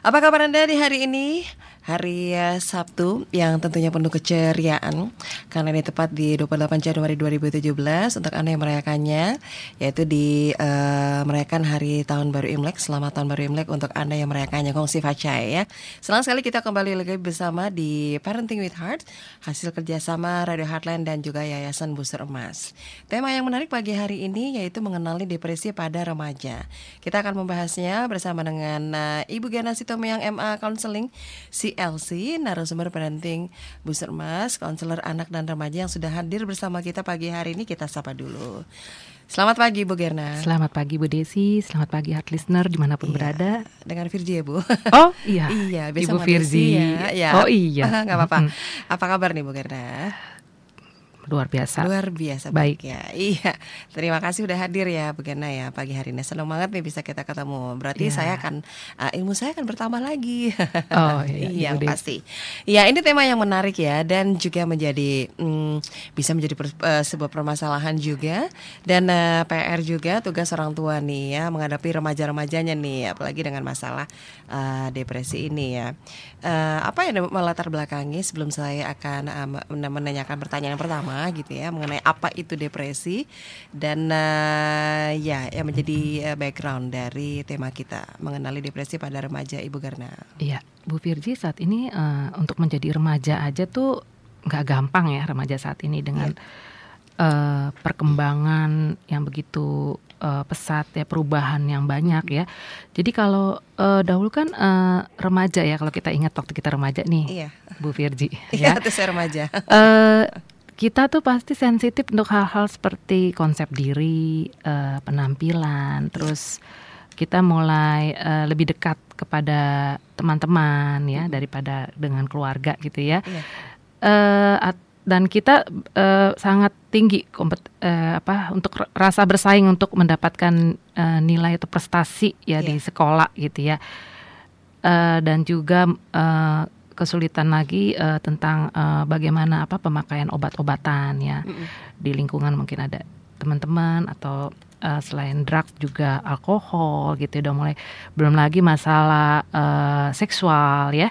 Apa kabar Anda di hari ini? Hari uh, Sabtu yang tentunya penuh keceriaan Karena ini tepat di 28 Januari 2017 Untuk Anda yang merayakannya Yaitu di uh, merayakan hari tahun baru Imlek Selamat tahun baru Imlek untuk Anda yang merayakannya. Kongsi Facai ya. Senang sekali kita kembali lagi bersama di Parenting with Heart Hasil kerjasama Radio Heartland dan juga Yayasan Busur Emas. Tema yang menarik pagi hari ini yaitu mengenali depresi pada remaja. Kita akan membahasnya bersama dengan uh, Ibu Gana Sitomeyang MA Counseling CLC, narasumber parenting Busur Mas, konselor anak dan remaja yang sudah hadir bersama kita pagi hari ini kita sapa dulu. Selamat pagi Bu Gerna. Selamat pagi Bu Desi, selamat pagi heart listener di mana pun Iya, berada. Dengan Virgi ya Bu. Oh iya, iya, Ibu. Desi ya. Ya. Oh iya, Nggak apa-apa. Apa kabar nih Bu Gerna? Luar biasa. Luar biasa Baik. ya. Iya. Terima kasih udah hadir ya Bu ya pagi hari ini. Senang banget nih bisa kita ketemu. Berarti Iya. saya akan uh, ilmu saya akan bertambah lagi. Oh iya, iya pasti. Ya ini tema yang menarik ya dan juga menjadi mm, bisa menjadi per- eh, sebuah permasalahan juga dan eh, PR juga tugas orang tua nih ya menghadapi remaja-remajanya nih apalagi dengan masalah eh, depresi ini ya. Eh, apa yang melatar belakangi sebelum saya akan men- menanyakan pertanyaan yang pertama gitu ya mengenai apa itu depresi dan eh, ya yang menjadi eh, background dari tema kita mengenali depresi pada remaja Ibu Garna. Iya, Bu Virgi saat ini eh, untuk menjadi remaja aja tuh nggak gampang ya remaja saat ini dengan eh, perkembangan yang begitu eh, pesat ya perubahan yang banyak ya. Jadi kalau eh, dahulu kan eh, remaja ya kalau kita ingat waktu kita remaja nih Iya. Bu Virgi Iya, ya. itu saya remaja. eh kita tuh pasti sensitif untuk hal-hal seperti konsep diri, eh, penampilan, terus kita mulai eh, lebih dekat kepada teman-teman ya daripada dengan keluarga gitu ya. Iya. Eh, at- dan kita eh, sangat tinggi kompet, eh, apa untuk rasa bersaing untuk mendapatkan eh, nilai atau prestasi ya Iya. di sekolah gitu ya. Eh, dan juga eh, kesulitan lagi eh, tentang eh, bagaimana apa pemakaian obat-obatan ya Mm-mm. di lingkungan mungkin ada teman-teman atau eh, selain drugs juga alkohol gitu udah mulai belum lagi masalah eh, seksual ya.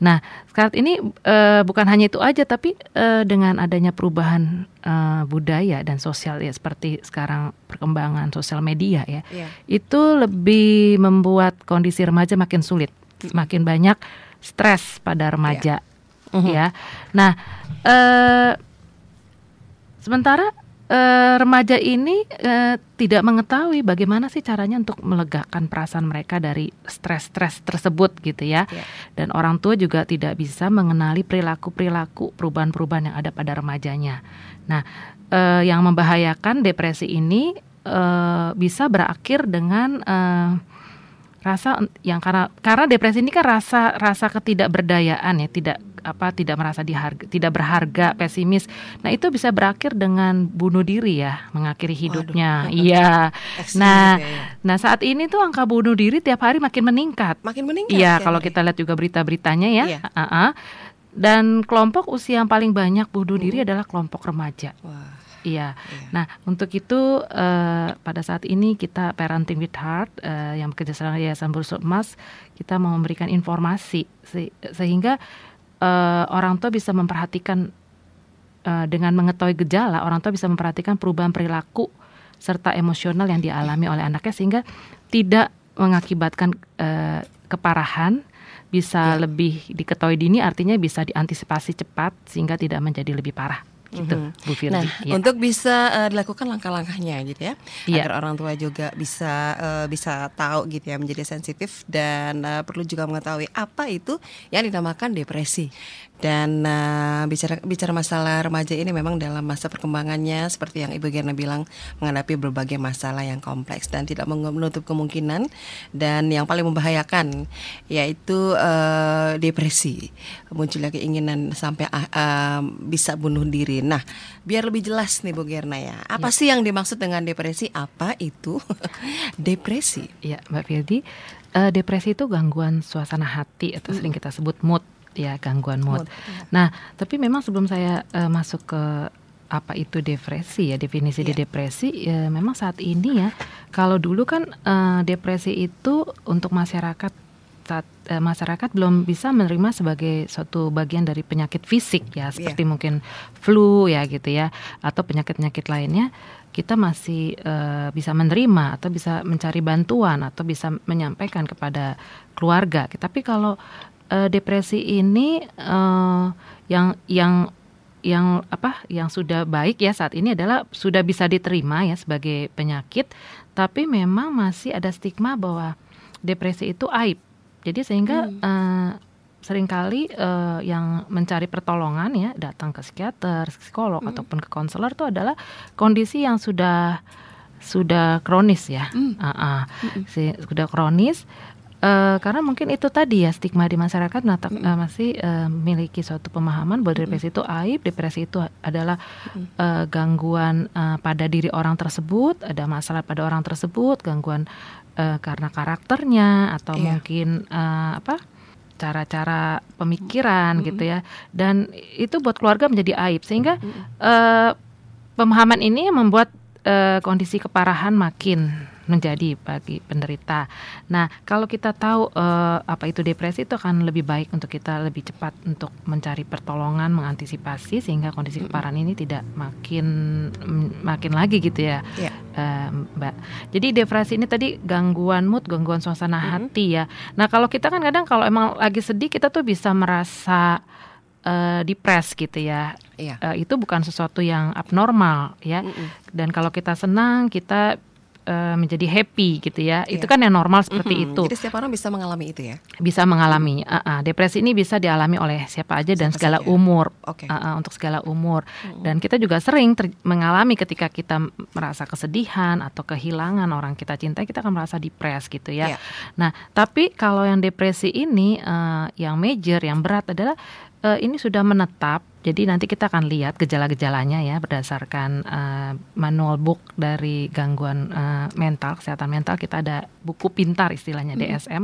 Nah saat ini eh, bukan hanya itu aja tapi eh, dengan adanya perubahan eh, budaya dan sosial ya seperti sekarang perkembangan sosial media ya Iya. itu lebih membuat kondisi remaja makin sulit, semakin banyak stres pada remaja, Mhm. ya. Nah, eh, sementara eh, remaja ini eh, tidak mengetahui bagaimana sih caranya untuk melegakan perasaan mereka dari stres-stres tersebut, gitu ya. Iya. Dan orang tua juga tidak bisa mengenali perilaku-perilaku perubahan-perubahan yang ada pada remajanya. Nah, eh, yang membahayakan depresi ini eh, bisa berakhir dengan eh, rasa yang karena karena depresi ini kan rasa rasa ketidakberdayaan ya tidak apa tidak merasa diharga tidak berharga pesimis nah itu bisa berakhir dengan bunuh diri ya mengakhiri hidupnya iya nah ya. nah saat ini tuh angka bunuh diri tiap hari makin meningkat makin meningkat. Iya, kalau ya? kita lihat juga berita-beritanya ya. Iya. Ah, ah. Dan kelompok usia yang paling banyak bunuh diri adalah kelompok remaja. Wah, Iya. iya. Nah, untuk itu eh, pada saat ini kita Parenting with Heart eh, yang bekerja sama dengan Yayasan Bursa Emas, kita mau memberikan informasi se- sehingga eh, orang tua bisa memperhatikan eh, dengan mengetahui gejala, orang tua bisa memperhatikan perubahan perilaku serta emosional yang dialami oleh anaknya sehingga tidak mengakibatkan eh, keparahan bisa Ya. lebih diketahui dini artinya bisa diantisipasi cepat sehingga tidak menjadi lebih parah gitu Mhm. Bu Firdi. Nah, Ya. untuk bisa eh, dilakukan langkah-langkahnya gitu ya, Iya. agar orang tua juga bisa eh, bisa tahu gitu ya, menjadi sensitif dan eh, perlu juga mengetahui apa itu yang dinamakan depresi. Dan eh, bicara bicara masalah remaja ini memang dalam masa perkembangannya seperti yang Ibu Gerna bilang menghadapi berbagai masalah yang kompleks dan tidak menutup kemungkinan dan yang paling membahayakan yaitu eh, depresi. Munculnya keinginan sampai ah, bisa bunuh diri. Nah, biar lebih jelas nih Bu Gerna ya. Apa sih yang dimaksud dengan depresi? Apa itu depresi? Iya, Mbak Firdi. Eh, depresi itu gangguan suasana hati atau sering kita sebut mood, ya gangguan mood. Mood, iya. Nah, tapi memang sebelum saya eh, masuk ke apa itu depresi ya definisi di Iya. depresi ya memang saat ini ya kalau dulu kan eh, depresi itu untuk masyarakat saat uh, masyarakat belum bisa menerima sebagai suatu bagian dari penyakit fisik ya seperti yeah. mungkin flu ya gitu ya atau penyakit-penyakit lainnya kita masih uh, bisa menerima atau bisa mencari bantuan atau bisa menyampaikan kepada keluarga. Tapi kalau uh, depresi ini uh, yang yang yang apa yang sudah baik ya saat ini adalah sudah bisa diterima ya sebagai penyakit tapi memang masih ada stigma bahwa depresi itu aib jadi sehingga hmm. uh, sering kali uh, yang mencari pertolongan ya datang ke psikiater, psikolog hmm. ataupun ke konselor itu adalah kondisi yang sudah sudah kronis ya, hmm. uh -uh. Si, sudah kronis. Uh, karena mungkin itu tadi ya stigma di masyarakat menatap, mm uh, masih uh, memiliki suatu pemahaman bahwa depresi mm itu aib, depresi itu adalah mm uh, gangguan uh, pada diri orang tersebut, ada masalah pada orang tersebut, gangguan uh, karena karakternya atau yeah. mungkin uh, apa cara-cara pemikiran mm gitu ya. Dan itu buat keluarga menjadi aib. Sehingga mm uh, pemahaman ini membuat uh, kondisi keparahan makin menjadi bagi penderita. Nah, kalau kita tahu uh, apa itu depresi itu akan lebih baik untuk kita lebih cepat untuk mencari pertolongan, mengantisipasi sehingga kondisi keparahan ini tidak makin makin lagi gitu ya, yeah. Ya. uh, Mbak. Jadi depresi ini tadi gangguan mood, gangguan suasana mm -hmm. hati ya. Nah, kalau kita kan kadang kalau emang lagi sedih kita tuh bisa merasa uh, depres gitu ya. Iya. Uh, itu bukan sesuatu yang abnormal ya. Mm -mm. Dan kalau kita senang, kita uh, menjadi happy gitu ya. Yeah. Itu kan yang normal seperti mm -hmm. itu. Jadi setiap orang bisa mengalami itu ya. Bisa mengalami. Uh -uh. Depresi ini bisa dialami oleh siapa aja siapa dan segala saja. umur. Okay. Uh -uh, untuk segala umur. Mm -hmm. Dan kita juga sering mengalami ketika kita merasa kesedihan atau kehilangan orang kita cintai, kita akan merasa depres gitu ya. Yeah. Nah, tapi kalau yang depresi ini uh, yang major, yang berat adalah uh, ini sudah menetap. Jadi nanti kita akan lihat gejala-gejalanya ya berdasarkan uh, manual book dari gangguan uh, mental, kesehatan mental. Kita ada buku pintar istilahnya hmm. DSM.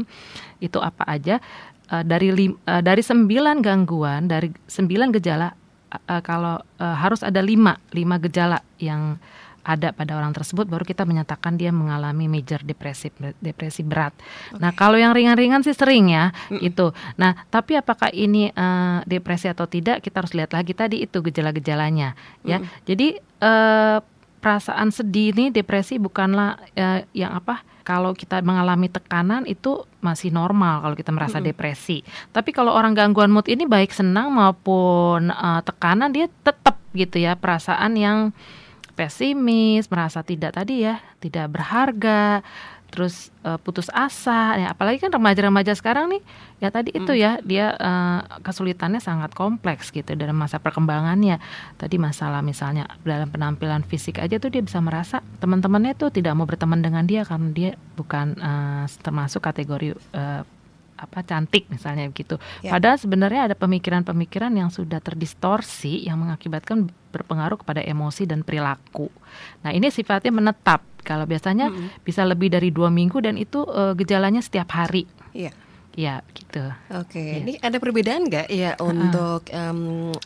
Itu apa aja? Uh, dari lim, uh, dari sembilan gangguan, dari sembilan gejala, uh, kalau uh, harus ada lima lima gejala yang ada pada orang tersebut baru kita menyatakan dia mengalami major depresi depresi berat. Okay. Nah, kalau yang ringan-ringan sih sering ya mm itu. Nah, tapi apakah ini uh, depresi atau tidak kita harus lihat lagi tadi itu gejala-gejalanya ya. Jadi uh, perasaan sedih ini depresi bukanlah uh, yang apa? Kalau kita mengalami tekanan itu masih normal kalau kita merasa mm-hmm. depresi. Tapi kalau orang gangguan mood ini baik senang maupun uh, tekanan dia tetap gitu ya perasaan yang pesimis, merasa tidak tadi ya, tidak berharga, terus uh, putus asa ya apalagi kan remaja-remaja sekarang nih ya tadi hmm. itu ya dia uh, kesulitannya sangat kompleks gitu dalam masa perkembangannya tadi masalah misalnya dalam penampilan fisik aja tuh dia bisa merasa teman-temannya tuh tidak mau berteman dengan dia karena dia bukan uh, termasuk kategori uh, apa cantik misalnya begitu. Ya. Padahal sebenarnya ada pemikiran-pemikiran yang sudah terdistorsi yang mengakibatkan berpengaruh kepada emosi dan perilaku. Nah ini sifatnya menetap. Kalau biasanya hmm. bisa lebih dari dua minggu dan itu uh, gejalanya setiap hari. Iya. Ya gitu. Oke, okay. ya. ini ada perbedaan nggak ya untuk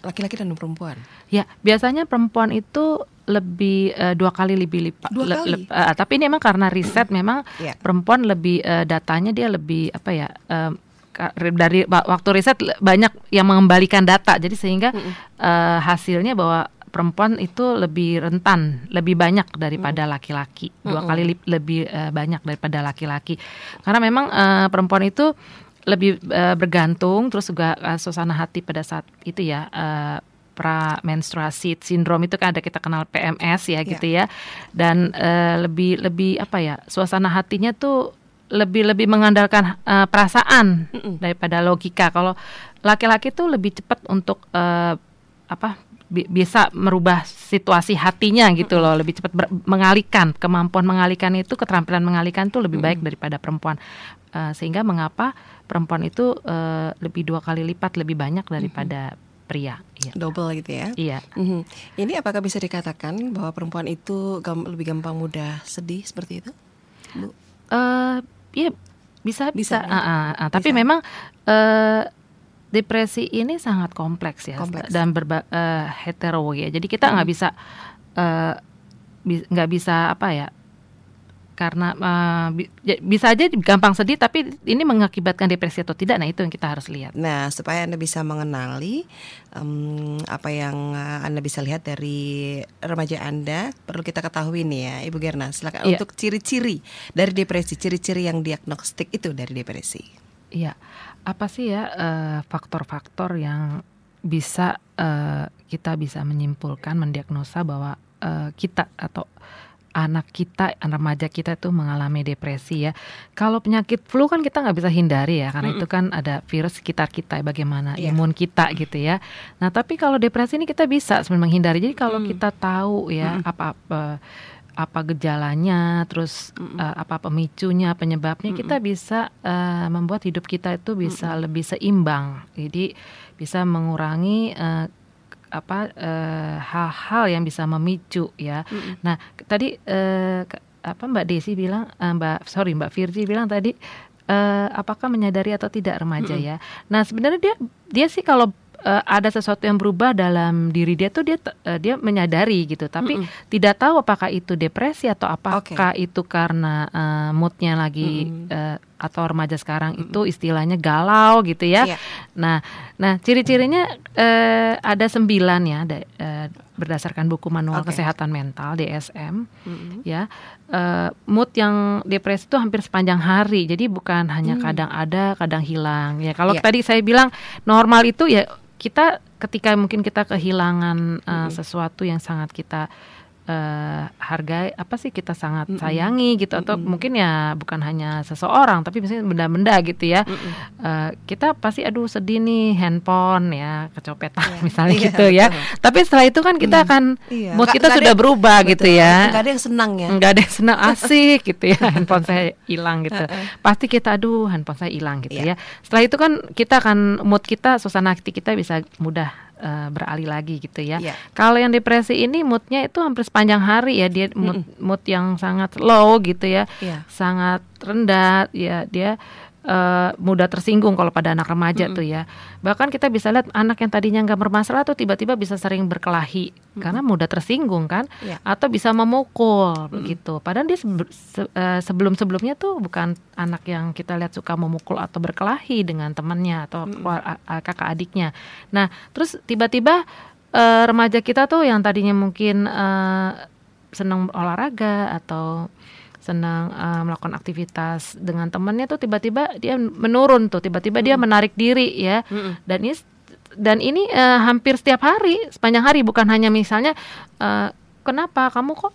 laki-laki um, dan perempuan? Ya, biasanya perempuan itu lebih uh, dua kali lebih lipat. Dua kali. Le, le, uh, tapi ini memang karena riset memang yeah. perempuan lebih uh, datanya dia lebih apa ya? Uh, dari waktu riset banyak yang mengembalikan data, jadi sehingga mm -hmm. uh, hasilnya bahwa perempuan itu lebih rentan, lebih banyak daripada laki-laki, mm. dua kali li lebih uh, banyak daripada laki-laki. Karena memang uh, perempuan itu lebih uh, bergantung, terus juga uh, suasana hati pada saat itu ya. Uh, pra menstruasi sindrom itu kan ada kita kenal PMS ya gitu yeah. ya dan uh, lebih lebih apa ya suasana hatinya tuh lebih lebih mengandalkan uh, perasaan mm -mm. daripada logika kalau laki-laki tuh lebih cepat untuk uh, apa bi bisa merubah situasi hatinya gitu loh lebih cepat mengalihkan kemampuan mengalihkan itu keterampilan mengalihkan tuh lebih baik daripada perempuan uh, sehingga mengapa perempuan itu uh, lebih dua kali lipat lebih banyak daripada pria. Iya. Double gitu ya? Iya. Mm-hmm. Ini apakah bisa dikatakan bahwa perempuan itu gam- lebih gampang mudah sedih seperti itu, Bu? Uh, ya bisa bisa. bisa ya? uh, uh, uh. Tapi memang uh, depresi ini sangat kompleks ya kompleks. dan berba uh, hetero ya. Jadi kita nggak hmm. bisa nggak uh, bi bisa apa ya karena uh, bi bisa aja gampang sedih tapi ini mengakibatkan depresi atau tidak nah itu yang kita harus lihat nah supaya anda bisa mengenali um, apa yang anda bisa lihat dari remaja anda perlu kita ketahui nih ya ibu Gerna silakan yeah. untuk ciri-ciri dari depresi ciri-ciri yang diagnostik itu dari depresi iya apa sih ya eh, faktor-faktor uh, yang bisa uh, kita bisa menyimpulkan mendiagnosa bahwa uh, kita atau anak kita, anak remaja kita itu mengalami depresi ya. Kalau penyakit flu kan kita nggak bisa hindari ya, karena mm -mm. itu kan ada virus sekitar kita, bagaimana yeah. imun kita gitu ya. Nah tapi kalau depresi ini kita bisa sebenarnya menghindari. Jadi kalau mm. kita tahu ya apa-apa apa gejalanya, terus mm -mm. uh, apa pemicunya, penyebabnya, mm -mm. kita bisa uh, membuat hidup kita itu bisa mm -mm. lebih seimbang. Jadi bisa mengurangi uh, apa hal-hal uh, yang bisa memicu ya. Mm -hmm. Nah tadi uh, apa Mbak Desi bilang, uh, Mbak sorry Mbak Virgi bilang tadi uh, apakah menyadari atau tidak remaja mm -hmm. ya. Nah sebenarnya dia dia sih kalau uh, ada sesuatu yang berubah dalam diri dia tuh dia uh, dia menyadari gitu tapi mm -hmm. tidak tahu apakah itu depresi atau apakah okay. itu karena uh, moodnya lagi mm -hmm. uh, atau remaja sekarang mm -hmm. itu istilahnya galau gitu ya yeah. nah nah ciri-cirinya uh, ada sembilan ya ada, uh, berdasarkan buku manual okay. kesehatan mental DSM mm -hmm. ya uh, mood yang depresi itu hampir sepanjang hari jadi bukan hanya mm. kadang ada kadang hilang ya kalau yeah. tadi saya bilang normal itu ya kita ketika mungkin kita kehilangan uh, mm sesuatu yang sangat kita uh, hargai apa sih kita sangat mm -hmm. sayangi gitu atau mm -hmm. mungkin ya bukan hanya seseorang tapi misalnya benda-benda gitu ya mm -hmm. uh, kita pasti aduh sedih nih handphone ya kecopetan yeah. misalnya yeah, gitu ya tapi setelah itu kan kita mm. akan yeah. mood kita sudah ada, berubah betul, gitu ya nggak ada yang senang ya nggak ada yang senang asik gitu ya handphone saya hilang gitu pasti kita aduh handphone saya hilang gitu yeah. ya setelah itu kan kita akan mood kita suasana hati kita bisa mudah uh, beralih lagi gitu ya. Yeah. Kalau yang depresi ini moodnya itu hampir sepanjang hari ya dia mood, mm -mm. mood yang sangat low gitu ya, yeah. sangat rendah ya dia uh, mudah tersinggung kalau pada anak remaja mm -hmm. tuh ya. Bahkan kita bisa lihat anak yang tadinya nggak bermasalah tuh tiba-tiba bisa sering berkelahi mm -hmm. karena mudah tersinggung kan, yeah. atau bisa memukul mm -hmm. begitu. Padahal dia se uh, sebelum-sebelumnya tuh bukan anak yang kita lihat suka memukul atau berkelahi dengan temannya atau mm -hmm. kakak adiknya. Nah, terus tiba-tiba uh, remaja kita tuh yang tadinya mungkin uh, senang olahraga atau senang uh, melakukan aktivitas dengan temannya tuh tiba-tiba dia menurun tuh tiba-tiba mm. dia menarik diri ya. Mm dan ini dan ini uh, hampir setiap hari sepanjang hari bukan hanya misalnya uh, kenapa? Kamu kok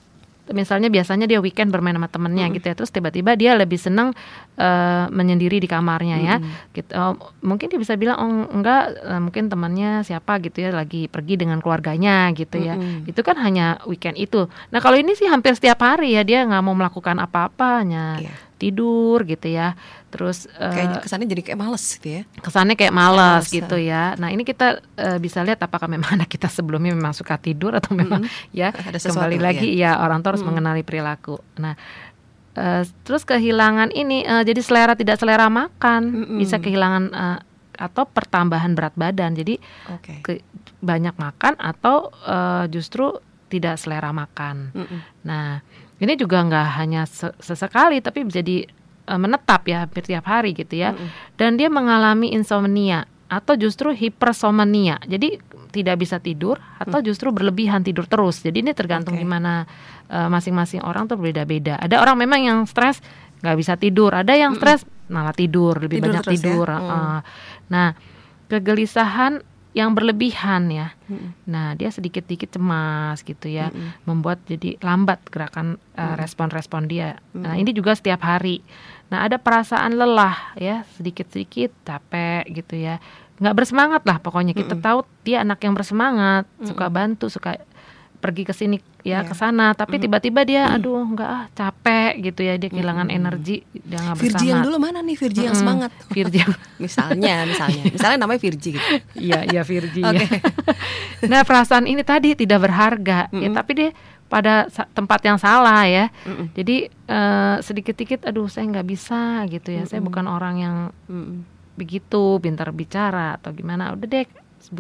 misalnya biasanya dia weekend bermain sama temennya hmm. gitu ya terus tiba-tiba dia lebih senang uh, menyendiri di kamarnya ya. Gitu uh, mungkin dia bisa bilang oh enggak uh, mungkin temannya siapa gitu ya lagi pergi dengan keluarganya gitu ya. Hmm. itu kan hanya weekend itu. Nah kalau ini sih hampir setiap hari ya dia nggak mau melakukan apa-apa hanya yeah tidur gitu ya. Terus kayak uh, kesannya jadi kayak males gitu ya. Kesannya kayak males, gitu ya. Nah, ini kita uh, bisa lihat apakah memang anak kita sebelumnya memang suka tidur atau memang mm-hmm. ya Ada sesuatu, kembali lagi ya. ya orang tua harus mm-hmm. mengenali perilaku. Nah, Uh, terus kehilangan ini uh, jadi selera tidak selera makan mm-hmm. bisa kehilangan uh, atau pertambahan berat badan jadi okay. ke, banyak makan atau uh, justru tidak selera makan. Mm-hmm. Nah ini juga nggak hanya sesekali tapi menjadi uh, menetap ya hampir tiap hari gitu ya. Mm -hmm. Dan dia mengalami insomnia atau justru hipersomnia. Jadi tidak bisa tidur atau mm. justru berlebihan tidur terus. Jadi ini tergantung okay. gimana uh, masing-masing orang tuh berbeda-beda. Ada orang memang yang stres nggak bisa tidur, ada yang stres mm malah tidur lebih tidur banyak ya? tidur. Ya? Uh, nah kegelisahan yang berlebihan ya. Hmm. Nah, dia sedikit-sedikit cemas gitu ya, hmm. membuat jadi lambat gerakan uh, respon-respon dia. Hmm. Nah, ini juga setiap hari. Nah, ada perasaan lelah ya, sedikit-sedikit capek gitu ya. nggak bersemangat lah pokoknya. Kita hmm. tahu dia anak yang bersemangat, hmm. suka bantu, suka pergi ke sini ya yeah. ke sana tapi tiba-tiba dia aduh enggak ah capek gitu ya dia kehilangan mm. energi dia nggak bersama Virgi yang dulu mana nih Virgi mm. yang semangat Virgi misalnya misalnya misalnya namanya Virgi gitu iya iya Virgi okay. ya. nah perasaan ini tadi tidak berharga mm -hmm. ya tapi dia pada tempat yang salah ya mm -mm. jadi uh, sedikit-sedikit aduh saya nggak bisa gitu ya mm -mm. saya bukan orang yang mm -mm. begitu pintar bicara atau gimana udah deh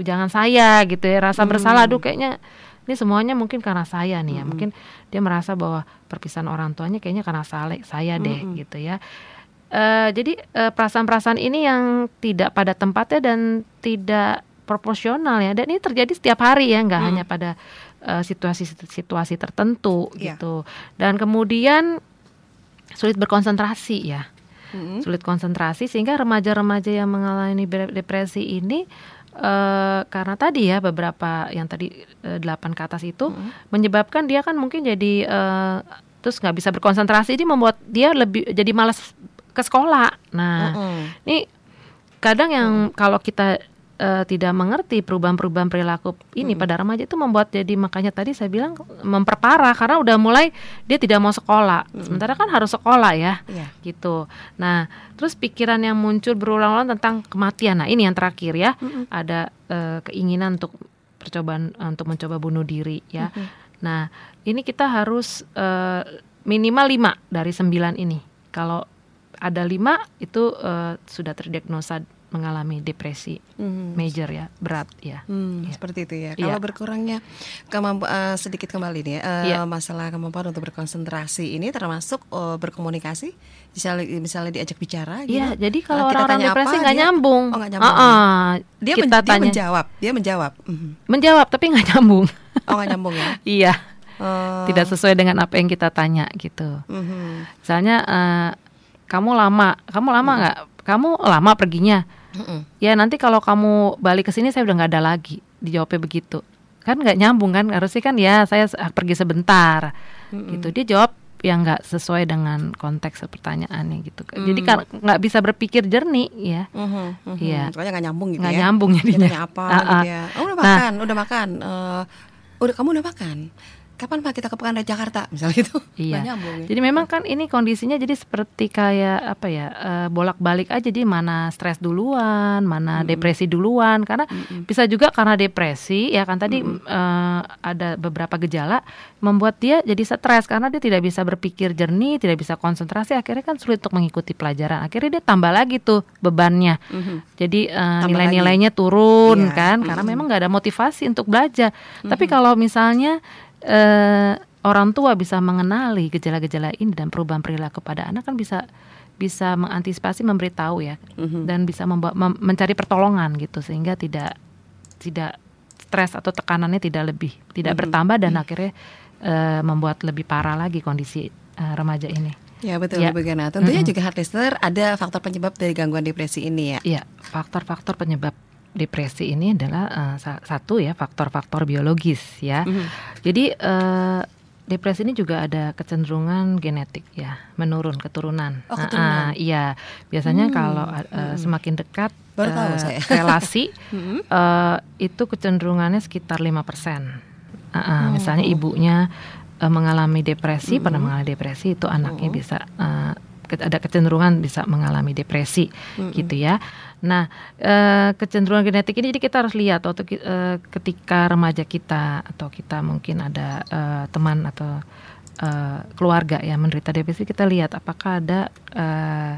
jangan saya gitu ya rasa mm. bersalah aduh kayaknya ini semuanya mungkin karena saya nih ya. Mungkin dia merasa bahwa perpisahan orang tuanya kayaknya karena saya, saya deh Mm-mm. gitu ya. Eh, jadi eh, perasaan-perasaan ini yang tidak pada tempatnya dan tidak proporsional ya. Dan ini terjadi setiap hari ya, nggak Mm. hanya pada eh, situasi-situasi tertentu Iya. gitu. Dan kemudian sulit berkonsentrasi ya Mm-mm. sulit konsentrasi sehingga remaja-remaja yang mengalami depresi ini eh, karena tadi ya beberapa yang tadi eh, delapan ke atas itu Mm-mm. menyebabkan dia kan mungkin jadi eh, terus nggak bisa berkonsentrasi ini membuat dia lebih jadi malas ke sekolah. Nah, Mm-mm. ini kadang yang kalau kita eh, tidak mengerti perubahan-perubahan perilaku ini Mm. pada remaja itu membuat jadi makanya tadi saya bilang memperparah karena udah mulai dia tidak mau sekolah. Mm. Sementara kan harus sekolah ya Iya. gitu. Nah, terus pikiran yang muncul berulang-ulang tentang kematian. Nah, ini yang terakhir ya. Mm-mm. Ada eh, keinginan untuk percobaan eh, untuk mencoba bunuh diri ya. Mhm. Nah, ini kita harus eh, minimal 5 dari 9 ini. Kalau ada 5 itu eh, sudah terdiagnosa mengalami depresi Mhm. major ya, berat ya. Hmm, Iya. seperti itu ya. Iya. Kalau berkurangnya kemampu eh, sedikit kembali nih ya, eh, Iya. masalah kemampuan untuk berkonsentrasi ini termasuk eh, berkomunikasi, misalnya misalnya diajak bicara gitu. Iya, jadi kalau kita orang-orang depresi nggak dia- nyambung. Oh, nggak nyambung. Ah-ah. Dia, men- kita dia tanya menjawab, dia menjawab. Mhm. menjawab tapi nggak nyambung. Oh nggak nyambung ya? iya, Oh. tidak sesuai dengan apa yang kita tanya gitu. Mhm. Misalnya eh, kamu lama, kamu lama nggak? Kamu lama perginya. Mhm. Ya nanti kalau kamu balik ke sini saya udah nggak ada lagi. Dijawabnya begitu. Kan nggak nyambung kan? Harusnya kan ya saya s- pergi sebentar. Mhm. Gitu. Dia jawab yang nggak sesuai dengan konteks pertanyaannya gitu. Jadi Hmm. kan nggak bisa berpikir jernih ya. Mhm, mhm. Iya. Pokoknya nggak nyambung gitu Nggak ya. nyambung jadinya. apa Ah, gitu ah. ya. Oh, udah Nah. makan, udah makan. Eh, udah kamu udah makan. Kapan Pak kita ke Pekan Raya Jakarta misalnya gitu. Iya. Nyambung ya. Jadi memang kan ini kondisinya jadi seperti kayak apa ya eh, bolak-balik aja jadi mana stres duluan, mana depresi duluan karena Mm-mm. bisa juga karena depresi ya kan tadi eh, ada beberapa gejala membuat dia jadi stres karena dia tidak bisa berpikir jernih, tidak bisa konsentrasi akhirnya kan sulit untuk mengikuti pelajaran. Akhirnya dia tambah lagi tuh bebannya. Mhm. Jadi eh, Tambah nilai-nilainya turun Iya, kan karena mm-mm. memang nggak ada motivasi untuk belajar. Tapi kalau misalnya eh, orang tua bisa mengenali gejala-gejala ini dan perubahan perilaku pada anak kan bisa bisa mengantisipasi memberitahu ya Mhm. dan bisa memba- mem- mencari pertolongan gitu sehingga tidak tidak stres atau tekanannya tidak lebih tidak Mhm. bertambah dan akhirnya eh, membuat lebih parah lagi kondisi eh, remaja ini. Ya betul Ya. Bagaimana? Tentunya Mm-mm. juga hard listener ada faktor penyebab dari gangguan depresi ini ya. Iya, faktor-faktor penyebab depresi ini adalah sa- satu ya faktor-faktor biologis ya. Mhm. Jadi eh, depresi ini juga ada kecenderungan genetik ya, menurun keturunan. Oh, Ah, keturunan. ah, iya, biasanya Hmm, kalau hmm. semakin dekat Baru tahu eh, saya. relasi eh, itu kecenderungannya sekitar 5%. Ah, ah, Oh. Misalnya ibunya eh, mengalami depresi, pernah Mhm. mengalami depresi, itu anaknya Oh. bisa ke- ada kecenderungan bisa mengalami depresi Mhm. gitu ya. Nah, eh, kecenderungan genetik ini jadi kita harus lihat waktu eh, ketika remaja kita atau kita mungkin ada eh, teman atau eh, keluarga yang menderita depresi kita lihat apakah ada eh,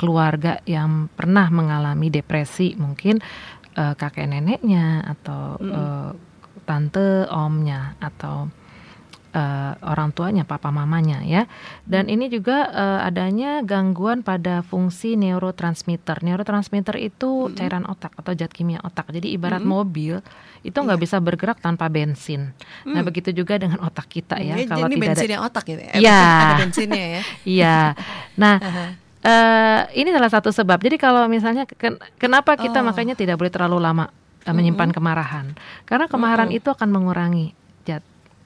keluarga yang pernah mengalami depresi mungkin eh, kakek neneknya atau Mm-mm. eh, tante omnya atau eh, orang tuanya, papa mamanya ya. Dan ini juga eh, adanya gangguan pada fungsi neurotransmitter. Neurotransmitter itu Mm-mm. cairan otak atau zat kimia otak. Jadi ibarat Mm-mm. mobil itu nggak Iya. bisa bergerak tanpa bensin. Nah Hmm. begitu juga dengan otak kita ya. Kalau ini tidak ada, bensinnya otak gitu. ya? Iya. ada bensinnya ya. iya. Nah eh ini salah satu sebab. Jadi kalau misalnya ken- kenapa kita Oh. makanya tidak boleh terlalu lama eh, menyimpan kemarahan? Karena kemarahan Mm-mm. itu akan mengurangi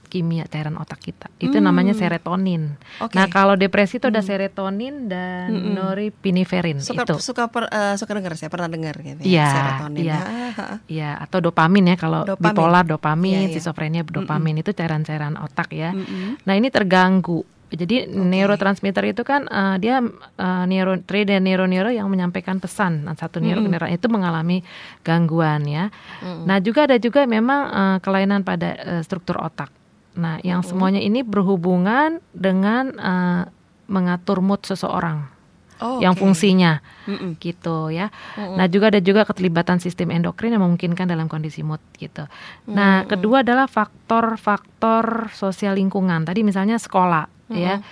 kimia cairan otak kita. Itu Hmm. namanya serotonin. Oke. Nah, kalau depresi itu ada Hmm. serotonin dan Mm-mm. norepinephrine suka itu. suka per- eh, suka dengar saya pernah dengar gitu ya. Iya, Serotonin. iya. Ah, ah, ah. Ya, atau dopamin ya kalau Dopamin. bipolar dopamin, Iya, iya. skizofrenia dopamin itu cairan-cairan otak ya. Mm-mm. Nah, ini terganggu. Jadi neurotransmitter itu kan eh, dia eh, neuro dan neuro-neuro yang menyampaikan pesan. Nah, satu neuro Mm-mm. neuro itu mengalami gangguan ya. Mm-mm. Nah, juga ada juga memang eh, kelainan pada eh, struktur otak. Nah, yang Mm-mm. semuanya ini berhubungan dengan eh, mengatur mood seseorang. Oh, yang fungsinya Mm-mm. gitu ya. Mm-mm. Nah, juga ada juga keterlibatan sistem endokrin yang memungkinkan dalam kondisi mood gitu. Nah, Mm-mm. kedua adalah faktor-faktor sosial lingkungan. Tadi misalnya sekolah ya.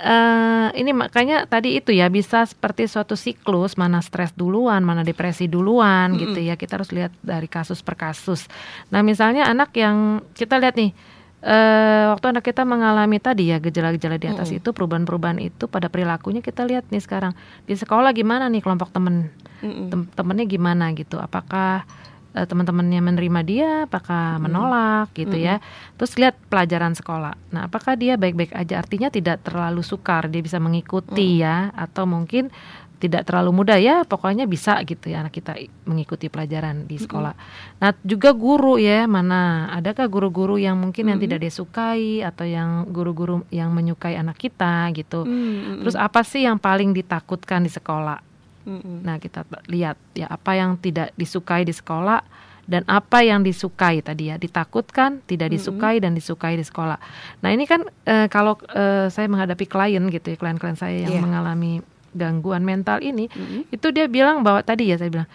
Eh, ini makanya tadi itu ya bisa seperti suatu siklus mana stres duluan, mana depresi duluan Mm-mm. gitu ya. Kita harus lihat dari kasus per kasus. Nah, misalnya anak yang kita lihat nih eh waktu anak kita mengalami tadi ya gejala-gejala di atas Mm-mm. itu perubahan-perubahan itu pada perilakunya kita lihat nih sekarang di sekolah gimana nih kelompok temen? Mm-mm. tem temennya gimana gitu? Apakah eh, teman-temannya menerima dia? Apakah Mm-mm. menolak gitu ya? Terus lihat pelajaran sekolah. Nah apakah dia baik-baik aja? Artinya tidak terlalu sukar dia bisa mengikuti ya atau mungkin tidak terlalu mudah ya pokoknya bisa gitu ya anak kita mengikuti pelajaran di sekolah nah juga guru ya mana adakah guru-guru yang mungkin yang Mm-mm. tidak disukai atau yang guru-guru yang menyukai anak kita gitu Mm-mm. terus apa sih yang paling ditakutkan di sekolah Mm-mm. Nah, kita lihat ya apa yang tidak disukai di sekolah dan apa yang disukai tadi ya, ditakutkan, tidak disukai dan disukai di sekolah. Nah, ini kan eh, kalau eh, saya menghadapi klien gitu ya, klien-klien saya yang Iya. mengalami gangguan mental ini, Mm-mm. itu dia bilang bahwa tadi ya saya bilang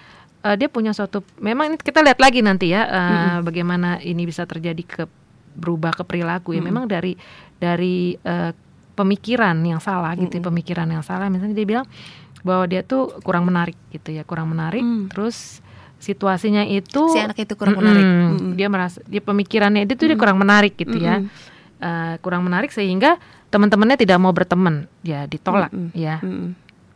eh, dia punya suatu memang ini kita lihat lagi nanti ya eh, Mm-mm. bagaimana ini bisa terjadi ke berubah ke perilaku ya. Mm-mm. Memang dari dari eh, pemikiran yang salah gitu, ya, Mm-mm. pemikiran yang salah. Misalnya dia bilang bahwa dia tuh kurang menarik gitu ya, kurang menarik. Mm. Terus situasinya itu Si anak itu kurang Mm-mm. menarik. Mm-mm. Dia merasa dia pemikirannya dia tuh dia Mm. kurang menarik gitu ya. Mm-mm. Eh, kurang menarik sehingga teman-temannya tidak mau berteman, ya ditolak Mm-mm. ya. Mm-mm.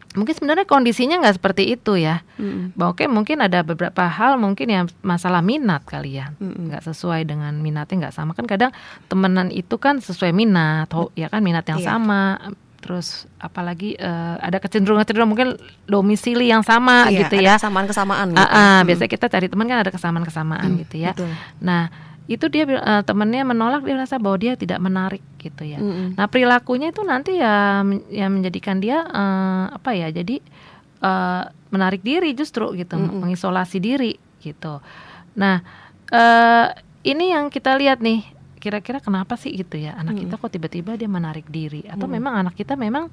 Mungkin sebenarnya kondisinya nggak seperti itu ya. Bahwa oke mungkin ada beberapa hal mungkin ya masalah minat kali ya nggak sesuai dengan minatnya nggak sama kan kadang temenan itu kan sesuai minat ho- ya kan minat yang Iya. sama terus apalagi eh, ada kecenderungan kecenderungan mungkin domisili yang sama Iya, gitu ada ya kesamaan-kesamaan gitu. ah, Mm. biasanya kita cari teman kan ada kesamaan-kesamaan Mm, gitu ya Betul. nah itu dia eh, temennya menolak dia merasa bahwa dia tidak menarik gitu ya Mm-mm. Nah perilakunya itu nanti ya yang menjadikan dia eh, apa ya jadi eh, menarik diri justru gitu Mm-mm. mengisolasi diri gitu. Nah eh, ini yang kita lihat nih kira-kira kenapa sih gitu ya anak Mm-mm. kita kok tiba-tiba dia menarik diri atau Mm. memang anak kita memang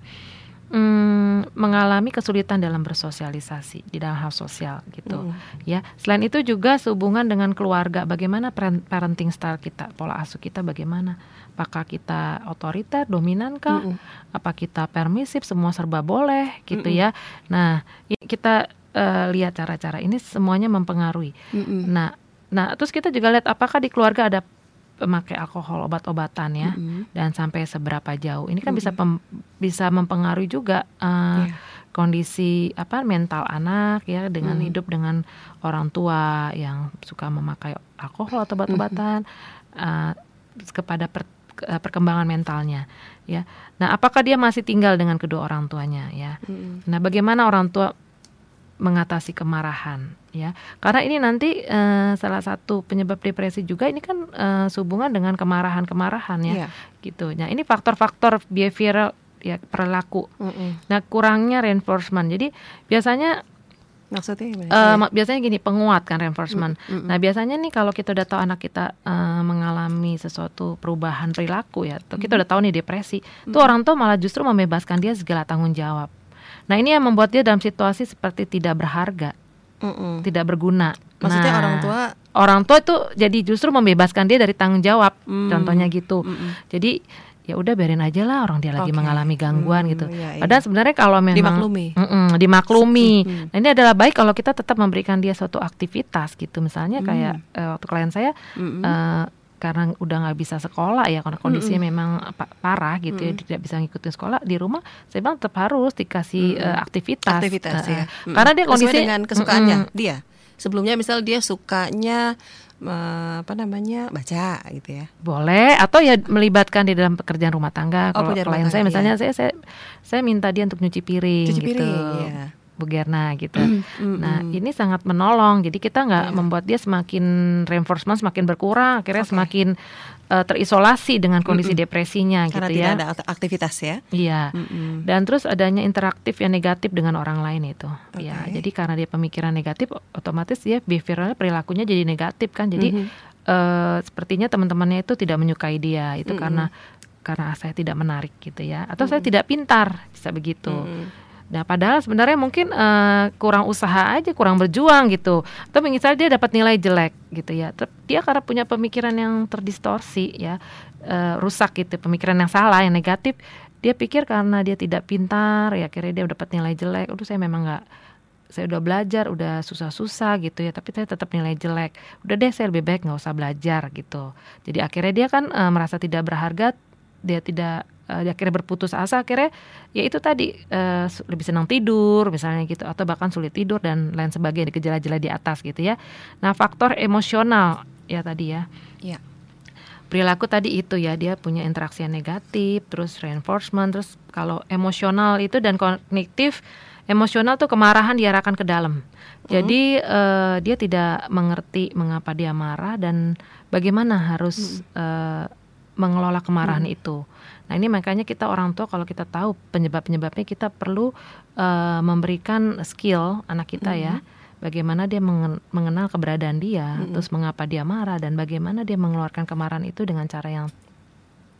mm, mengalami kesulitan dalam bersosialisasi di dalam hal sosial gitu Mm-mm. ya. Selain itu juga sehubungan dengan keluarga, bagaimana paren- parenting style kita, pola asuh kita bagaimana? Apakah kita otoriter, dominan kah? Mm-mm. Apa kita permisif, semua serba boleh gitu Mm-mm. ya? Nah, kita eh, lihat cara-cara ini semuanya mempengaruhi. Mm-mm. Nah, nah terus kita juga lihat apakah di keluarga ada pemakai alkohol, obat-obatan ya? Mm-mm. Dan sampai seberapa jauh? Ini kan bisa pem- bisa mempengaruhi juga eh, Iya. kondisi apa mental anak ya dengan Hmm. hidup dengan orang tua yang suka memakai alkohol atau obat-obatan eh, kepada per- ke- eh, perkembangan mentalnya ya. Nah, apakah dia masih tinggal dengan kedua orang tuanya ya? Mm-mm. Nah, bagaimana orang tua mengatasi kemarahan ya? Karena ini nanti eh, salah satu penyebab depresi juga ini kan eh, sehubungan dengan kemarahan-kemarahan ya Iya. gitu. Nah, ini faktor-faktor behavioral ya perilaku Mm-mm. Nah, kurangnya reinforcement. Jadi biasanya Maksudnya gimana? ma- biasanya gini, penguat kan reinforcement. Mm-mm. Nah, biasanya nih kalau kita udah tahu anak kita eh, mengalami sesuatu perubahan perilaku ya, atau kita udah tahu nih depresi, tuh orang tua malah justru membebaskan dia segala tanggung jawab. Nah, ini yang membuat dia dalam situasi seperti tidak berharga, Mm-mm. tidak berguna. Maksudnya Nah, orang tua orang tua itu jadi justru membebaskan dia dari tanggung jawab. Mm. Contohnya gitu. Mm-mm. Jadi ya udah biarin aja lah orang dia lagi Oke. mengalami gangguan Hmm, gitu. iya, iya. Padahal sebenarnya kalau memang Dimaklumi. Mm-mm, dimaklumi. Mm. Nah, ini adalah baik kalau kita tetap memberikan dia suatu aktivitas gitu. Misalnya Hmm. kayak eh, waktu klien saya eh, karena udah nggak bisa sekolah ya karena kondisinya Mm-mm. memang pa- parah gitu ya Mm-mm. tidak bisa ngikutin sekolah di rumah saya bilang tetap harus dikasih Mm-mm. eh, aktivitas, aktivitas Eh, ya. Mm. karena dia Sesuai kondisi dengan kesukaannya Mm-mm. dia. Sebelumnya misal dia sukanya apa namanya baca gitu ya. boleh atau ya melibatkan di dalam pekerjaan rumah tangga Oh, kalau klien saya tangga, misalnya saya saya saya minta dia untuk nyuci piring Cuci gitu piring, ya. Bu Gerna gitu. Nah, ini sangat menolong. Jadi kita nggak Iya. membuat dia semakin reinforcement semakin berkurang, akhirnya Oke. semakin eh, terisolasi dengan kondisi Mm-mm. depresinya karena gitu tidak ya. ada akt- aktivitas ya. Iya. Mm-mm. Dan terus adanya interaktif yang negatif dengan orang lain itu. Ya, Oke. jadi karena dia pemikiran negatif, otomatis dia behavioralnya perilakunya jadi negatif kan. Jadi Mhm. eh, sepertinya teman-temannya itu tidak menyukai dia. Itu Mm-mm. karena karena saya tidak menarik gitu ya. Atau saya tidak pintar, bisa begitu. Mm-mm. Nah, padahal sebenarnya mungkin uh, kurang usaha aja, kurang berjuang gitu. Atau misalnya dia dapat nilai jelek gitu ya. Dia karena punya pemikiran yang terdistorsi ya, uh, rusak gitu, pemikiran yang salah, yang negatif. Dia pikir karena dia tidak pintar, ya akhirnya dia dapat nilai jelek. Udah saya memang nggak saya udah belajar, udah susah-susah gitu ya, tapi saya tetap nilai jelek. Udah deh, saya lebih baik nggak usah belajar gitu. Jadi akhirnya dia kan uh, merasa tidak berharga, dia tidak uh, akhirnya berputus asa akhirnya ya itu tadi uh, lebih senang tidur misalnya gitu atau bahkan sulit tidur dan lain sebagainya gejala-gejala di atas gitu ya nah faktor emosional ya tadi ya ya perilaku tadi itu ya dia punya interaksi yang negatif terus reinforcement terus kalau emosional itu dan kognitif emosional tuh kemarahan diarahkan ke dalam jadi mm. uh, dia tidak mengerti mengapa dia marah dan bagaimana harus mm. uh, mengelola kemarahan mm. itu Nah ini makanya kita orang tua kalau kita tahu penyebab-penyebabnya kita perlu uh, memberikan skill anak kita mm -hmm. ya mm-hmm. bagaimana dia mengenal keberadaan dia, mm -hmm. terus mengapa dia marah dan bagaimana dia mengeluarkan kemarahan itu dengan cara yang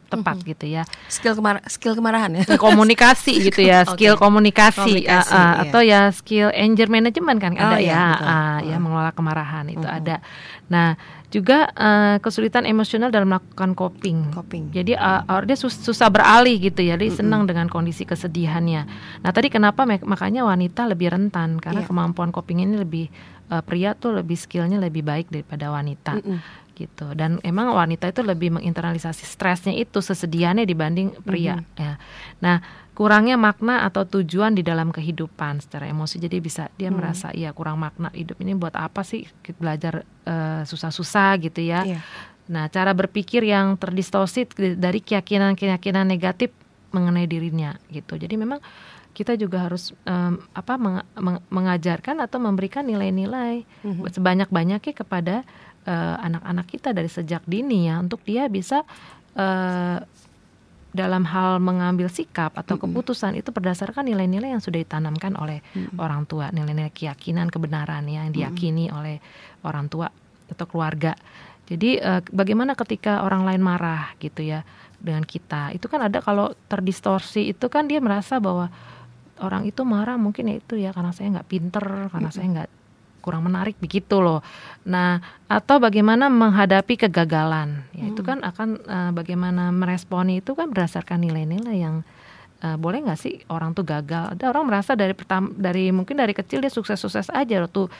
tepat mm-hmm. gitu ya. Skill kemar skill kemarahan ya. Komunikasi gitu ya, skill okay. komunikasi, komunikasi uh, uh, iya. atau ya skill anger management kan oh, ada iya, ya, uh, ya mengelola kemarahan itu mm-hmm. ada. Nah, juga uh, kesulitan emosional dalam melakukan coping. Coping. Jadi uh, dia sus susah beralih gitu ya, dia mm-hmm. senang dengan kondisi kesedihannya. Nah, tadi kenapa makanya wanita lebih rentan karena yeah. kemampuan coping ini lebih uh, pria tuh lebih skillnya lebih baik daripada wanita. Mm-hmm gitu dan emang wanita itu lebih menginternalisasi stresnya itu sesedihannya dibanding pria mm-hmm. ya nah kurangnya makna atau tujuan di dalam kehidupan secara emosi jadi bisa dia mm. merasa ya kurang makna hidup ini buat apa sih belajar uh, susah-susah gitu ya yeah. nah cara berpikir yang terdistorsi dari keyakinan-keyakinan negatif mengenai dirinya gitu jadi memang kita juga harus um, apa meng, meng, mengajarkan atau memberikan nilai-nilai mm-hmm. sebanyak-banyaknya kepada uh, anak-anak kita dari sejak dini ya untuk dia bisa uh, dalam hal mengambil sikap atau keputusan itu berdasarkan nilai-nilai yang sudah ditanamkan oleh orang tua, nilai-nilai keyakinan, kebenaran yang diyakini oleh orang tua atau keluarga. Jadi uh, bagaimana ketika orang lain marah gitu ya dengan kita? Itu kan ada kalau terdistorsi itu kan dia merasa bahwa orang itu marah mungkin ya itu ya karena saya nggak pinter, karena mm-hmm. saya nggak kurang menarik begitu loh. Nah, atau bagaimana menghadapi kegagalan. Ya, hmm. itu kan akan uh, bagaimana meresponi itu kan berdasarkan nilai-nilai yang uh, boleh nggak sih orang tuh gagal. Ada orang merasa dari pertama dari mungkin dari kecil dia sukses-sukses aja waktu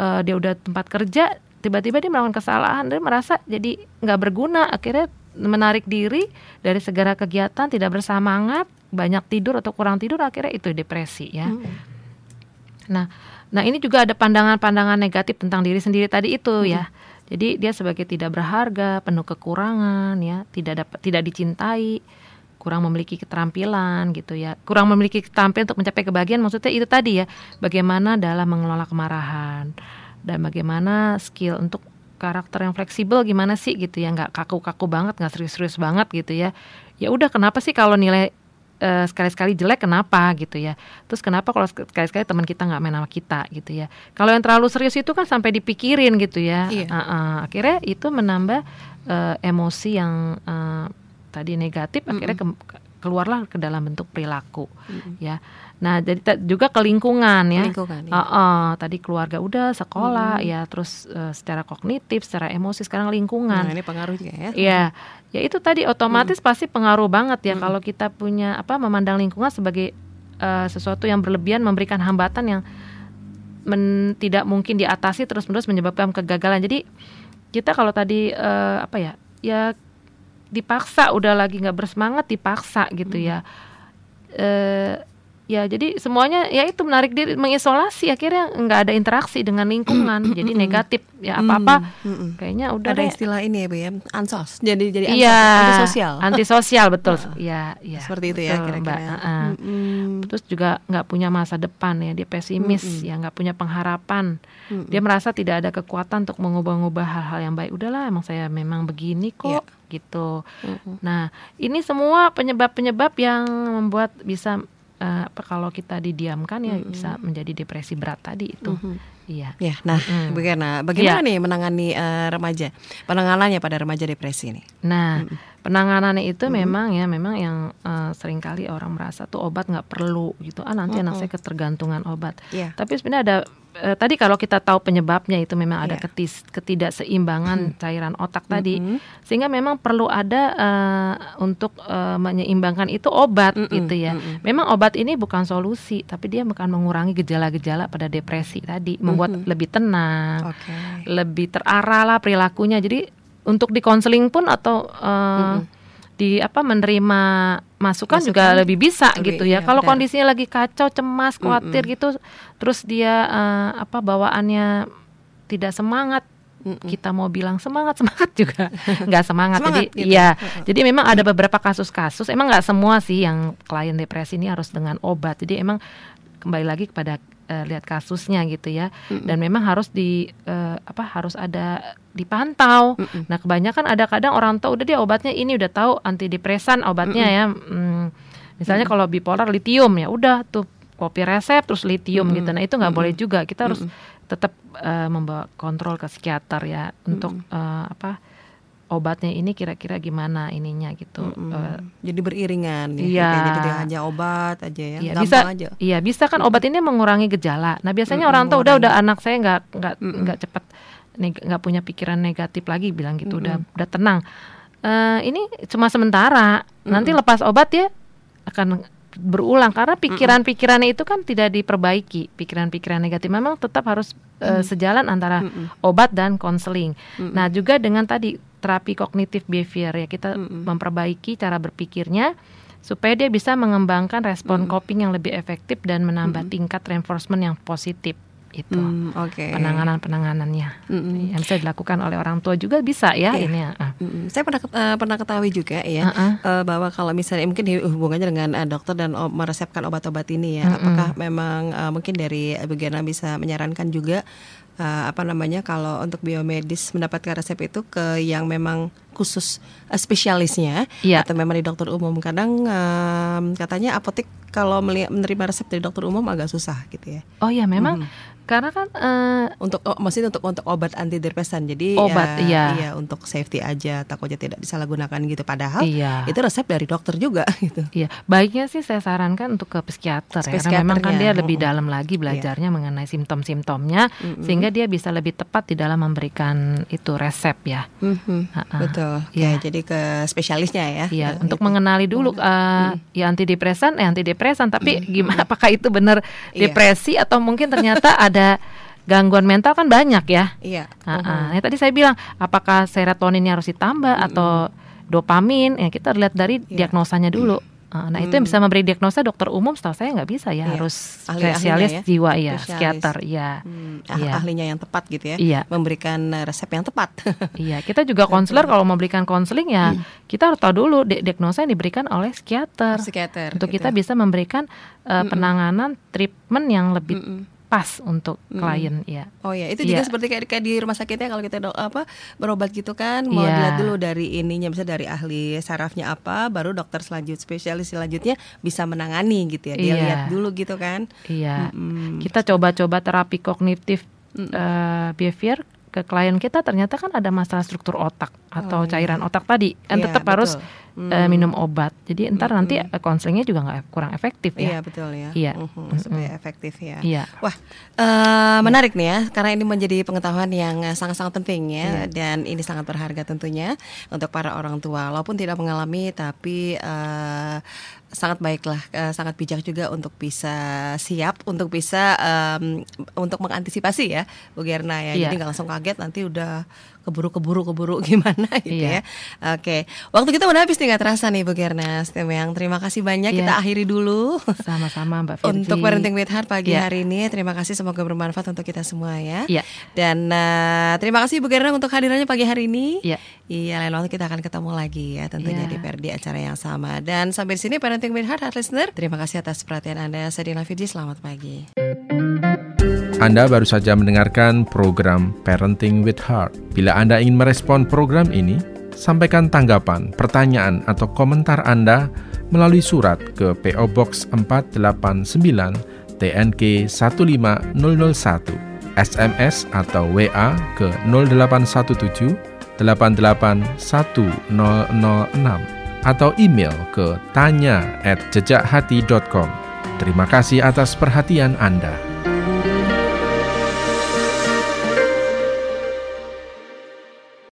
uh, dia udah tempat kerja tiba-tiba dia melakukan kesalahan dia merasa jadi nggak berguna akhirnya menarik diri dari segala kegiatan tidak bersemangat banyak tidur atau kurang tidur akhirnya itu depresi ya. Hmm. Nah, Nah, ini juga ada pandangan-pandangan negatif tentang diri sendiri tadi itu hmm. ya. Jadi dia sebagai tidak berharga, penuh kekurangan ya, tidak dapat tidak dicintai, kurang memiliki keterampilan gitu ya. Kurang memiliki keterampilan untuk mencapai kebahagiaan maksudnya itu tadi ya. Bagaimana dalam mengelola kemarahan dan bagaimana skill untuk karakter yang fleksibel gimana sih gitu ya nggak kaku-kaku banget nggak serius-serius banget gitu ya ya udah kenapa sih kalau nilai uh, sekali-sekali jelek kenapa gitu ya terus kenapa kalau sekali-sekali teman kita nggak main sama kita gitu ya kalau yang terlalu serius itu kan sampai dipikirin gitu ya iya. uh, uh, akhirnya itu menambah uh, emosi yang uh, tadi negatif mm -mm. akhirnya ke, keluarlah ke dalam bentuk perilaku mm -mm. ya Nah, jadi juga ke lingkungan ya. Lingkungan, ya. Uh, uh, tadi keluarga udah, sekolah hmm. ya, terus uh, secara kognitif, secara emosi sekarang lingkungan. Nah, ini pengaruh juga ya. Iya. Ya itu tadi otomatis hmm. pasti pengaruh banget ya hmm. kalau kita punya apa memandang lingkungan sebagai uh, sesuatu yang berlebihan memberikan hambatan yang men, tidak mungkin diatasi terus-menerus menyebabkan kegagalan. Jadi kita kalau tadi uh, apa ya? Ya dipaksa udah lagi nggak bersemangat dipaksa gitu hmm. ya. Uh, ya jadi semuanya ya itu menarik diri mengisolasi. Akhirnya nggak ada interaksi dengan lingkungan jadi negatif. Ya apa apa kayaknya udah ada deh. istilah ini ya bu ya. Ansos. Jadi jadi ansos, ya, antisosial. Antisosial betul. Ya ya seperti itu ya kira-kira. Uh, uh. terus juga nggak punya masa depan ya dia pesimis mm -hmm. ya nggak punya pengharapan. Mm -hmm. dia merasa tidak ada kekuatan untuk mengubah-ubah hal-hal yang baik. Udahlah emang saya memang begini kok yeah. gitu. Mm -hmm. nah ini semua penyebab-penyebab yang membuat bisa uh, kalau kita didiamkan ya mm -hmm. bisa menjadi depresi berat tadi itu mm -hmm. Iya. Ya, nah, Mm. bagaimana bagaimana Iya. nih menangani eh, remaja? Penanganannya pada remaja depresi ini? Nah, penanganannya itu memang ya memang yang eh, sering kali orang merasa tuh obat nggak perlu gitu. Ah nanti anak saya ketergantungan obat. Iya. Tapi sebenarnya ada eh, tadi kalau kita tahu penyebabnya itu memang ada Iya. ketis, ketidakseimbangan cairan otak tadi, Mm-mm. sehingga memang perlu ada eh, untuk eh, menyeimbangkan itu obat Mm-mm, gitu ya. mm-mm. Memang obat ini bukan solusi, tapi dia akan mengurangi gejala-gejala pada depresi tadi, membuat Mhm. lebih tenang, Oke. lebih terarah lah perilakunya. Jadi untuk di konseling pun atau eh, di apa menerima masukan, juga Masukan lebih bisa lebih, gitu ya. iya, Kalau kondisinya lagi kacau, cemas, khawatir gitu, terus dia eh, apa bawaannya tidak semangat, Mm-mm. kita mau bilang semangat semangat juga nggak semangat. Semangat Jadi gitu. iya, Heeh. jadi memang ada beberapa kasus-kasus. Emang nggak semua sih yang klien depresi ini harus dengan obat. Jadi emang kembali lagi kepada eh, lihat kasusnya gitu ya. Dan memang harus di eh, apa harus ada dipantau. Mm-mm. Nah kebanyakan ada kadang orang tua udah dia obatnya ini udah tahu antidepresan obatnya ya. Hmm, misalnya kalau bipolar litium ya udah tuh kopi resep terus litium Mm-mm. gitu. Nah itu nggak boleh juga. Kita harus Mm-mm. tetap eh, membawa kontrol ke psikiater ya untuk eh, apa obatnya ini kira-kira gimana ininya gitu. Mm-mm. Eh, Jadi beriringan ya. iya. Jadi tidak hanya obat aja ya. Iya bisa, aja. iya bisa kan obat ini mengurangi gejala. Nah biasanya Mm-mm, orang tua udah udah anak saya nggak nggak nggak cepat neg- nggak punya pikiran negatif lagi bilang gitu udah udah tenang. Eh ini cuma sementara. Nanti lepas obat ya akan berulang karena pikiran-pikirannya itu kan tidak diperbaiki. Pikiran-pikiran negatif memang tetap harus eh, sejalan antara Mm-mm. obat dan konseling. Mm-mm. Nah, juga dengan tadi terapi kognitif behavior ya kita Mm-mm. memperbaiki cara berpikirnya supaya dia bisa mengembangkan respon coping yang lebih efektif dan menambah tingkat reinforcement yang positif itu. Hmm, Oke. Penanganan-penanganannya Mm-mm. yang bisa dilakukan oleh orang tua juga bisa ya Iya. ini ya. Ah. Mm-mm. Saya pernah eh, pernah ketahui juga ya Heeh. eh, bahwa kalau misalnya mungkin hubungannya dengan eh, dokter dan o- meresepkan obat-obat ini ya, Mm-mm. apakah memang eh, mungkin dari Gena bisa menyarankan juga eh, apa namanya kalau untuk biomedis mendapatkan resep itu ke yang memang khusus eh, spesialisnya Iya. atau memang di dokter umum. Kadang em, katanya apotek kalau menerima resep dari dokter umum agak susah gitu ya. Oh ya memang karena kan eh, untuk oh, maksudnya untuk untuk obat antidepresan jadi Obat, ya, iya. untuk safety aja takutnya tidak disalahgunakan gitu padahal iya. itu resep dari dokter juga gitu Iya, baiknya sih saya sarankan untuk ke psikiater ya, karena memang kan dia lebih dalam lagi belajarnya mengenai simptom-simptomnya, sehingga dia bisa lebih tepat di dalam memberikan itu resep ya. Mhm, Ha-ha. betul Iya. ya jadi ke spesialisnya ya Iya, Eh, untuk gitu. mengenali dulu eh, ya antidepresan, eh antidepresan, tapi gimana apakah itu benar Iya. depresi atau mungkin ternyata ada gangguan mental kan banyak ya. iya Ha-ha. Ya, tadi saya bilang apakah serotoninnya harus ditambah atau dopamin? Ya kita lihat dari Iya. diagnosanya dulu. Ah, Nah itu yang bisa memberi diagnosa dokter umum setahu saya nggak bisa ya Iya. harus spesialis ya. jiwa ya Spesialis. psikiater ya Hmm, ah- Iya. ahlinya yang tepat gitu ya Iya. memberikan eh, resep yang tepat iya kita juga konselor kalau mau berikan konseling ya kita harus tahu dulu di- diagnosa yang diberikan oleh psikiater psikiater untuk gitu. kita bisa memberikan eh, penanganan treatment yang lebih Mm-mm. Pas untuk klien ya Oh ya, itu juga Iya. seperti kayak, kayak di rumah sakitnya kalau kita dok apa berobat gitu kan mau Iya. dilihat dulu dari ininya bisa dari ahli sarafnya apa, baru dokter selanjut spesialis selanjutnya bisa menangani gitu ya. Dia Iya. lihat dulu gitu kan. iya Mm-mm. kita coba-coba terapi kognitif eh, behavior ke klien kita ternyata kan ada masalah struktur otak atau Oh, iya. cairan otak tadi kan Iya, tetap harus eh, minum obat jadi ntar nanti eh, konselingnya juga nggak kurang efektif Iya ya betul ya. Iya. Supaya efektif ya. iya Wah, eh, menarik nih ya, karena ini menjadi pengetahuan yang sangat-sangat penting ya, dan ini sangat berharga tentunya untuk para orang tua. Walaupun tidak mengalami, tapi eh, sangat baiklah, sangat bijak juga untuk bisa siap, untuk bisa em, untuk mengantisipasi ya, Bu Gerna ya. Iya. Jadi nggak langsung kaget nanti udah keburu-keburu keburu gimana gitu Iya. ya. Oke, waktu kita udah habis nih nggak terasa nih Bu Gerna. yang terima kasih banyak. Iya. Kita akhiri dulu. sama-sama Mbak Virgi Untuk Parenting with Heart pagi Iya. hari ini Terima kasih semoga bermanfaat untuk kita semua ya Iya. Dan eh, terima kasih Bu Gerna untuk hadirannya pagi hari ini Iya. Iya lain waktu kita akan ketemu lagi ya Tentunya Iya. di, per- di acara yang sama Dan sampai di sini Parenting with Heart, Heart Listener Terima kasih atas perhatian Anda Saya Dina Fidji, selamat pagi Anda baru saja mendengarkan program Parenting with Heart. Bila Anda ingin merespon program ini, sampaikan tanggapan, pertanyaan, atau komentar Anda melalui surat ke PO Box 489 TNK 15001 SMS atau WA ke 0817 881006 atau email ke tanya@jejakhati.com. Terima kasih atas perhatian Anda.